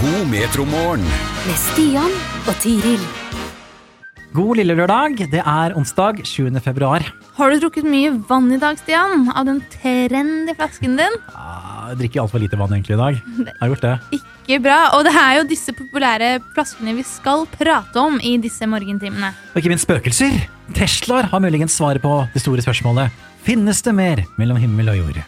God metromorgen. med Stian og Tiril. God lille lørdag. Det er onsdag 20. februar. Har du drukket mye vann i dag, Stian? Av den trendy flasken din? Ja, Jeg drikker altfor lite vann egentlig i dag. Jeg har gjort det. Ikke bra. Og det er jo disse populære flaskene vi skal prate om i disse morgentimene. Og ikke minst spøkelser. Teslaer har muligens svaret på det store spørsmålet. Finnes det mer mellom himmel og jord?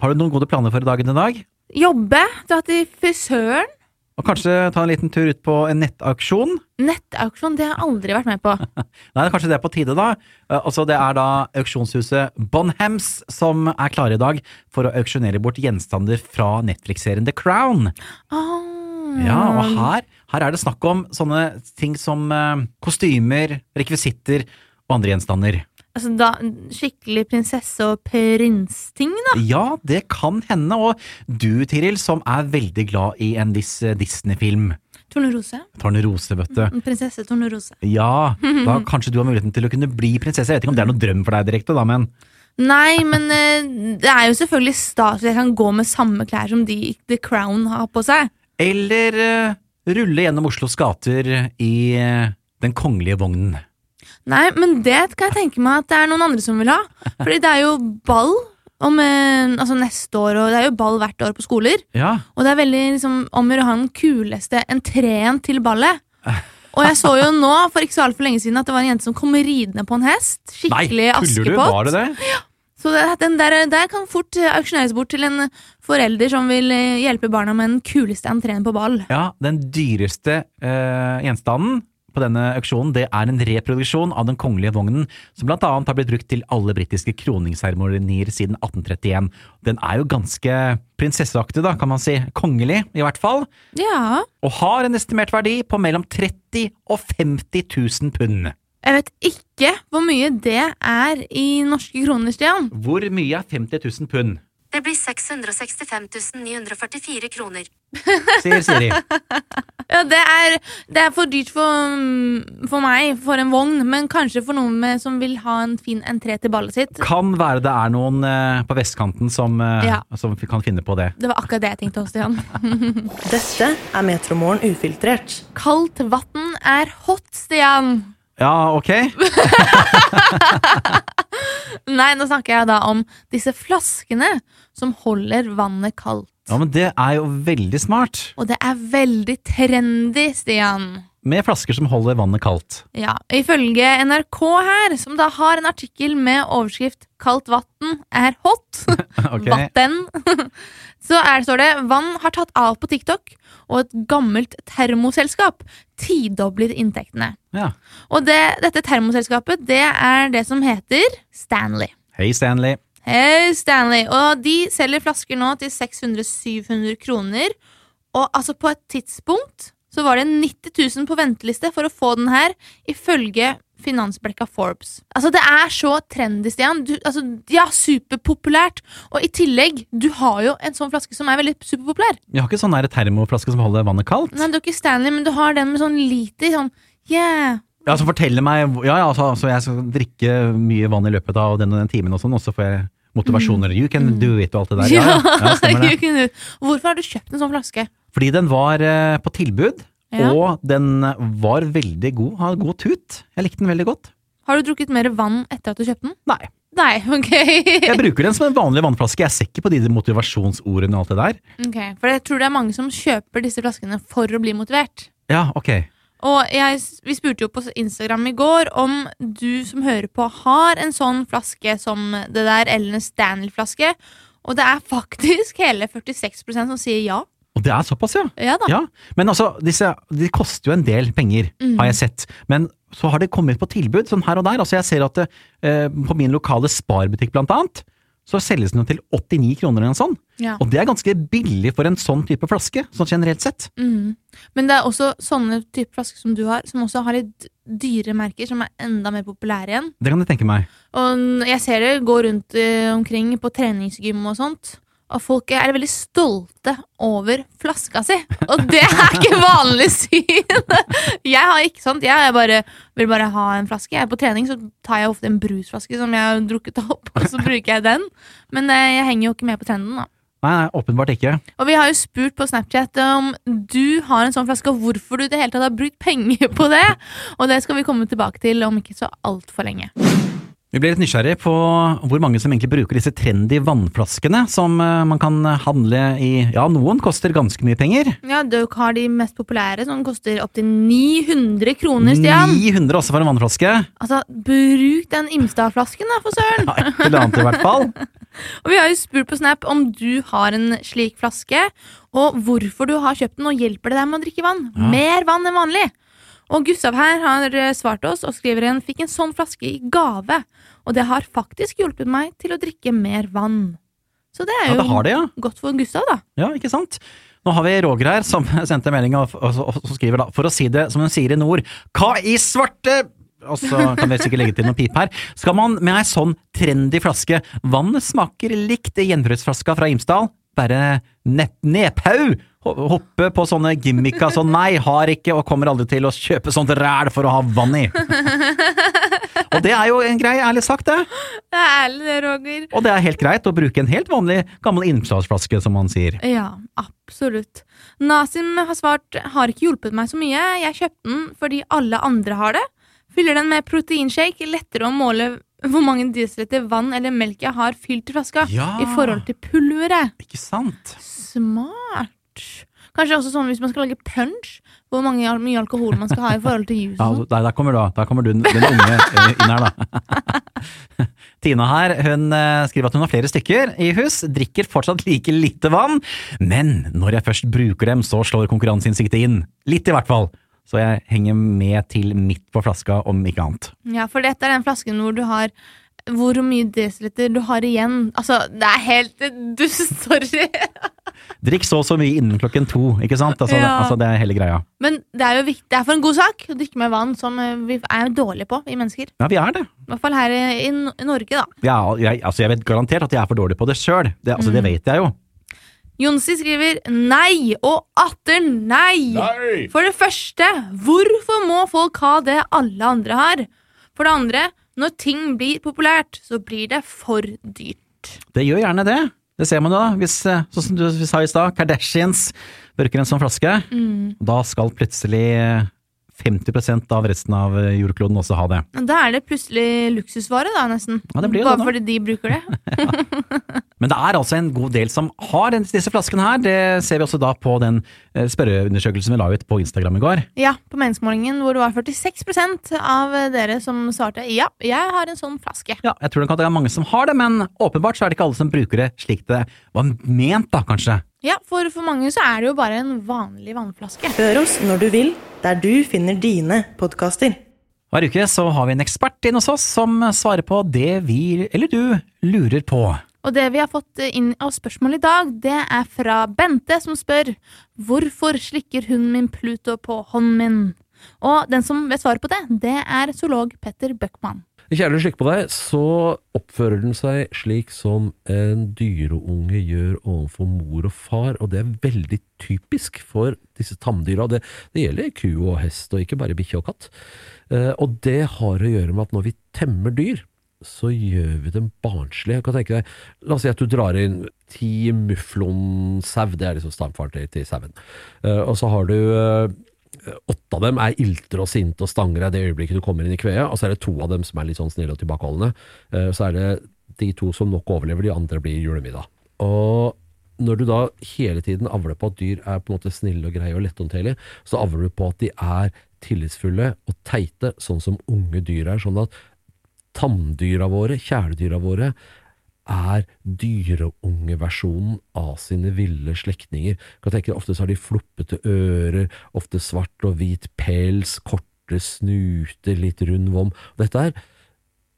Har du noen gode planer for dagen i dag? Jobbe, dra til frisøren. Og kanskje ta en liten tur ut på en nettauksjon? Nettauksjon, det har jeg aldri vært med på. Nei, kanskje det er på tide, da. Eh, Altså, det er da auksjonshuset Bonhams som er klare i dag for å auksjonere bort gjenstander fra Netflix-serien The Crown. Oh. Ja, og her, her er det snakk om sånne ting som eh, kostymer, rekvisitter og andre gjenstander. Altså, da, skikkelig prinsesse- og prins-ting, da. Ja, det kan hende, og du, Tiril, som er veldig glad i en viss eh, Disney-film. Tornerose. Tornerose, vet du. Prinsesse Tornerose. Ja, da kanskje du har muligheten til å kunne bli prinsesse. Jeg vet ikke om det er noen drøm for deg direkte, da, men Nei, men eh, det er jo selvfølgelig stas at jeg kan gå med samme klær som de The Crown har på seg. Eller uh, rulle gjennom Oslos gater i uh, den kongelige vognen. Nei, men det kan jeg tenke meg at det er noen andre som vil ha. Fordi det er jo ball om, eh, altså neste år, og det er jo ball hvert år på skoler. Ja, Og det er veldig liksom, om å ha den kuleste entreen til ballet. Og jeg så jo nå, for ikke så altfor lenge siden, at det var en jente som kom ridende på en hest. Nei, Skikkelig du? Askepott. Var det det? Så den der, der kan fort eh, auksjoneres bort til en forelder som vil eh, hjelpe barna med den kuleste entreen på ball. Ja, den dyreste eh, gjenstanden på denne auksjonen, det er en reproduksjon av den kongelige vognen, som blant annet har blitt brukt til alle britiske kroningsseremonier siden 1831. Den er jo ganske prinsesseaktig, da, kan man si. Kongelig, i hvert fall. Ja. Og har en estimert verdi på mellom 30 og 50 000 pund. Jeg vet ikke hvor mye det er i norske kroner, Stian. Hvor mye er 50 000 pund? Det blir 665 944 kroner. Sier Siri. Ja, det er, det er for dyrt for, for meg, for en vogn, men kanskje for noen med, som vil ha en fin entré til ballet sitt. Kan være det er noen eh, på vestkanten som, eh, Ja. som kan finne på det. Det var akkurat det jeg tenkte også, Stian. Dette er Metromorgen ufiltrert. Kaldt vann er hot, Stian. Ja, ok. Nei, nå snakker jeg da om disse flaskene som holder vannet kaldt. Ja, men det er jo veldig smart. Og det er veldig trendy, Stian. Med flasker som holder vannet kaldt. Ja, Ifølge NRK her, som da har en artikkel med overskrift 'Kaldt vann er hot', Ok. Vatten. Så er står det vann har tatt av på TikTok, og et gammelt termoselskap tidobler inntektene. Ja. Og det, dette termoselskapet det er det som heter Stanley. Hei, Stanley. Hei, Stanley. Og de selger flasker nå til 600-700 kroner. Og altså på et tidspunkt så var det 90 000 på venteliste for å få den her, ifølge finansblekka Forbes. Altså Det er så trendy, Stian. Du, altså, ja, superpopulært. Og i tillegg, du har jo en sånn flaske som er veldig superpopulær. Jeg har ikke sånn der termoflaske som holder vannet kaldt? Nei, Du har ikke Stanley, men du har den med sånn liter. Sånn, yeah. Ja, som forteller meg Ja, ja, altså, altså, jeg skal drikke mye vann i løpet av den og den timen og sånn, og så får jeg motivasjoner. You can do it og alt det der. Ja, ja, ja det. Hvorfor har du kjøpt en sånn flaske? Fordi den var eh, på tilbud, Ja. og den var veldig god. Har god tut. Jeg likte den veldig godt. Har du drukket mer vann etter at du kjøpte den? Nei. Nei, ok. Jeg bruker den som en vanlig vannflaske. Jeg ser ikke på de motivasjonsordene og alt det der. Ok, For jeg tror det er mange som kjøper disse flaskene for å bli motivert. Ja, ok. Og jeg, vi spurte jo på Instagram i går om du som hører på, har en sånn flaske som det der, eller en Stanley-flaske. Og det er faktisk hele 46% som sier ja. Og det er såpass, ja. Ja da. Ja, men altså, disse, de koster jo en del penger, Mm. har jeg sett. Men så har det kommet på tilbud, sånn her og der. Altså, jeg ser at det, eh, på min lokale Spar-butikk blant annet, så selges den til 89 kroner eller noe sånt. Ja. Og det er ganske billig for en sånn type flaske, sånn generelt sett. Mm. Men det er også sånne type flasker som du har, som også har litt dyre merker, som er enda mer populære igjen. Det kan du tenke meg. Og jeg ser det gå rundt eh, omkring på treningsgym og sånt. Og folk er veldig stolte over flaska si. Og det er ikke vanlig syn! Jeg har ikke sånt. Jeg bare, vil bare ha en flaske. Jeg er på trening, så tar jeg ofte en brusflaske som jeg har drukket opp, og så bruker jeg den. Men eh, jeg henger jo ikke med på trenden, da. Nei, nei, åpenbart ikke. Og vi har jo spurt på Snapchat om du har en sånn flaske, og hvorfor du i det hele tatt har brukt penger på det. Og det skal vi komme tilbake til om ikke så altfor lenge. Vi ble litt nysgjerrig på hvor mange som egentlig bruker disse trendy vannflaskene som eh, man kan handle i Ja, noen koster ganske mye penger. Ja, Duke har de mest populære, som koster opptil 900 kroner, Stian. 900 også for en vannflaske. Altså, bruk den Imstad-flasken, da, for søren! Ja, et eller annet i hvert fall. Og vi har jo spurt på Snap om du har en slik flaske, og hvorfor du har kjøpt den, og hjelper det deg med å drikke vann? Ja. Mer vann enn vanlig! Og Gustav her har eh, svart oss og skriver en fikk en sånn flaske i gave, og det har faktisk hjulpet meg til å drikke mer vann. Så det er Ja, jo det det, ja. godt for Gustav, da. Ja, ikke sant? Nå har vi Roger her, som sendte en melding og, og, og, og skriver da, for å si det som hun sier i nord, hva i svarte og så kan vi sikkert legge til noen pip her. Skal man med ei sånn trendy flaske, vannet smaker likt gjenbruksflaska fra Imsdal, bare nedpau! hoppe på sånne gimmicker sånn nei, har ikke og kommer aldri til å kjøpe sånt ræl for å ha vann i. og det er jo en grei, ærlig sagt det. Det er ærlig det, Roger. Og det er helt greit å bruke en helt vanlig gammel innslagsflaske, som man sier. Ja, absolutt. Nasim har svart har ikke hjulpet meg så mye, jeg kjøpte den fordi alle andre har det. Fyller den med proteinshake, lettere å måle hvor mange desiliter vann eller melk jeg har fylt i flaska, Ja. i forhold til pulveret. Ikke sant? Smart. Kanskje også sånn hvis man skal lage punch, hvor mange, mye alkohol man skal ha i forhold til jusen. Ja, der, der kommer du. Der kommer du, den den unge eh, inn her, da. Tina her, hun eh, skriver at hun har flere stykker i hus, drikker fortsatt like lite vann, men når jeg først bruker dem, så slår konkurranseinstinktet inn. Litt i hvert fall. Så jeg henger med til midt på flaska, om ikke annet. Ja, for dette er den flasken hvor du har hvor mye desiliter du har igjen. Altså, det er helt dust, sorry. Drikk så og så mye innen klokken to, ikke sant? Altså, Ja. altså det er hele greia. Men det er jo viktig, det er for en god sak å drikke med vann, som eh, vi er dårlige på, vi mennesker. Ja, vi er det. I hvert fall her i, i Norge, da. Ja, jeg, altså, jeg vet garantert at jeg er for dårlig på det sjøl. Altså, Mm. det vet jeg jo. Jonsi skriver nei og atter nei. Nei! For det første, hvorfor må folk ha det alle andre har? For det andre, når ting blir populært, så blir det for dyrt. Det gjør gjerne det. Det ser man jo da, hvis, eh, sånn som du sa i stad, Kardashians bruker en sånn flaske. Mm. Da skal plutselig eh, 50% av resten av eh, jordkloden også ha det. Da er det plutselig luksusvare, da, nesten. Ja, det blir jo Bare det fordi de bruker det. Men det er altså en god del som har disse flaskene her. Det ser vi også da på den eh, spørreundersøkelsen vi la ut på Instagram i går. Ja, på meningsmålingen hvor det var 46% av dere som svarte ja, jeg har en sånn flaske. Ja, jeg tror nok at det er mange som har det, men åpenbart så er det ikke alle som bruker det slik det var ment, da, kanskje. Ja, for for mange så er det jo bare en vanlig vannflaske. Hør oss når du vil, der du finner dine podkaster. Hver uke så har vi en ekspert inn hos oss som svarer på det vi, eller du, lurer på. Og det vi har fått inn av spørsmål i dag, det er fra Bente som spør Hvorfor slikker hunden min Pluto på hånden min? Og den som vet svaret på det, det er zoolog Petter Bøckmann. Når kjæledyr slikker på deg, så oppfører den seg slik som en dyreunge gjør overfor mor og far, og det er veldig typisk for disse tamdyra. Det, det gjelder ku og hest, og ikke bare bikkje og katt. Eh, og det har å gjøre med at når vi temmer dyr, så gjør vi dem barnslige. Jeg kan tenke deg, La oss si at du drar inn ti muflonsau, det er liksom stamfaren til, til sauen. Uh, og så har du uh, åtte av dem er iltre og sinte og stanger deg det øyeblikket du kommer inn i kveet, og så er det to av dem som er litt sånn snille og tilbakeholdne. Uh, Så er det de to som nok overlever, de andre blir julemiddag. Og når du da hele tiden avler på at dyr er på en måte snille og greie og letthåndterlige, så avler du på at de er tillitsfulle og teite, sånn som unge dyr er. Sånn at tamdyra våre, kjæledyra våre, er dyreungeversjonen av sine ville slektninger. Ofte så har de floppete ører, ofte svart og hvit pels, korte snuter, litt rund vom. Dette er,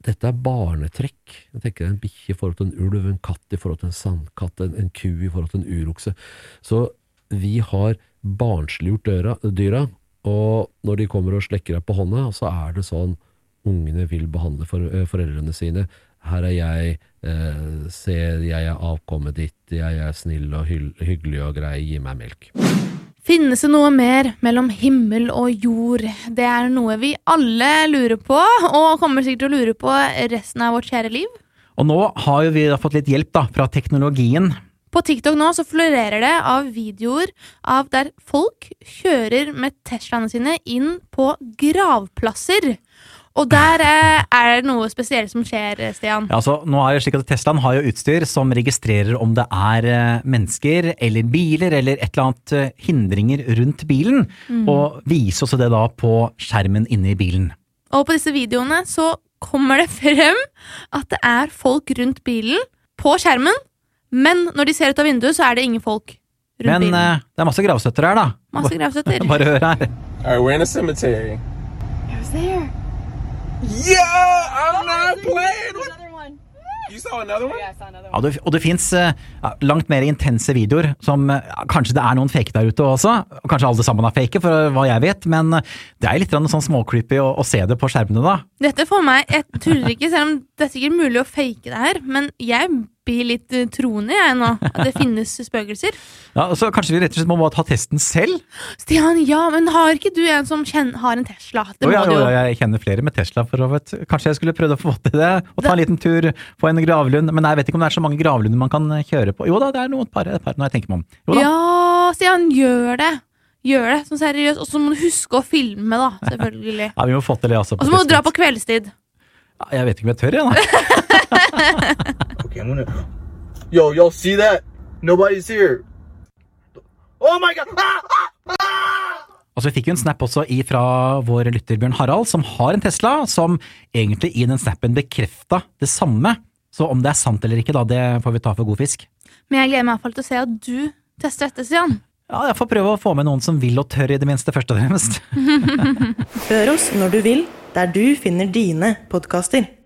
dette er barnetrekk. Jeg tenker En bikkje i forhold til en ulv, en katt i forhold til en sandkatt, en, en ku i forhold til en urokse. Så vi har barnsliggjort dyra, og når de kommer og slekker deg på hånda, så er det sånn ungene vil behandle for, eh, foreldrene sine. Her er jeg, eh, se, jeg er avkommet ditt, jeg er snill og hyggelig og grei, gi meg melk. Finnes det noe mer mellom himmel og jord? Det er noe vi alle lurer på, og kommer sikkert til å lure på resten av vårt kjære liv. Og nå har jo vi da fått litt hjelp da, fra teknologien. På TikTok nå så florerer det av videoer av der folk kjører med Teslaene sine inn på gravplasser. Og der eh, er det noe spesielt som skjer, eh, Stian. Ja, altså, nå er det slik at Teslaen har jo utstyr som registrerer om det er eh, mennesker eller biler eller et eller annet eh, hindringer rundt bilen, og viser også det da på skjermen inne i bilen. Og på disse videoene så kommer det frem at det er folk rundt bilen på skjermen, men når de ser ut av vinduet, så er det ingen folk rundt Men bilen. eh, det er masse gravstøtter her, da. Masse gravstøtter. Bare hør her. All right, we're in a cemetery. I was there. Yeah, I'm not playing. with- Another one. You saw another one? Yeah, I saw another Ja, det, og det fins langt mer intense videoer som uh, Kanskje det er noen fake der ute også. og Kanskje alle sammen er fake, for hva jeg vet. Men eh, det er litt sånn småcreepy å, å se det på skjermene, da. Dette får meg, jeg tuller ikke, selv om det er sikkert mulig å fake det her, men jeg blir litt uh, troende, jeg nå, at det finnes spøkelser. Ja, så Kanskje vi rett og slett må bare ta testen selv? Stian, ja, men har ikke du en som kjenner, har en Tesla? Det må ja, du jo, Ja, jeg kjenner flere med Tesla, for så vidt. Kanskje jeg skulle prøvd å få til det? Og ta en liten tur på en gravlund. Men jeg vet ikke om det er så mange gravlunder man kan kjøre på. Jo da, det er noen par, et par når jeg tenker meg om. Jo da. Ja, Stian, gjør det. Gjør det, sånn seriøst. Og så må du huske å filme, da, selvfølgelig. Ja, vi må få til det også. Og så må du dra på kveldstid. Ja, Jeg vet ikke om jeg tør, jeg, da. Okay, I'm gonna. Yo, y'all see that? Nobody's here. Oh my god! Ah! Og så fikk vi en snap også fra vår lytter Bjørn Harald, som har en Tesla, som egentlig i den snappen bekrefta det samme. Så om det er sant eller ikke, da, det får vi ta for god fisk. Men jeg gleder meg i hvert fall til å se at du tester dette, Stian. Ja, jeg får prøve å få med noen som vil og tør, i det minste, først og fremst. Hør oss når du vil, der du finner dine podkaster.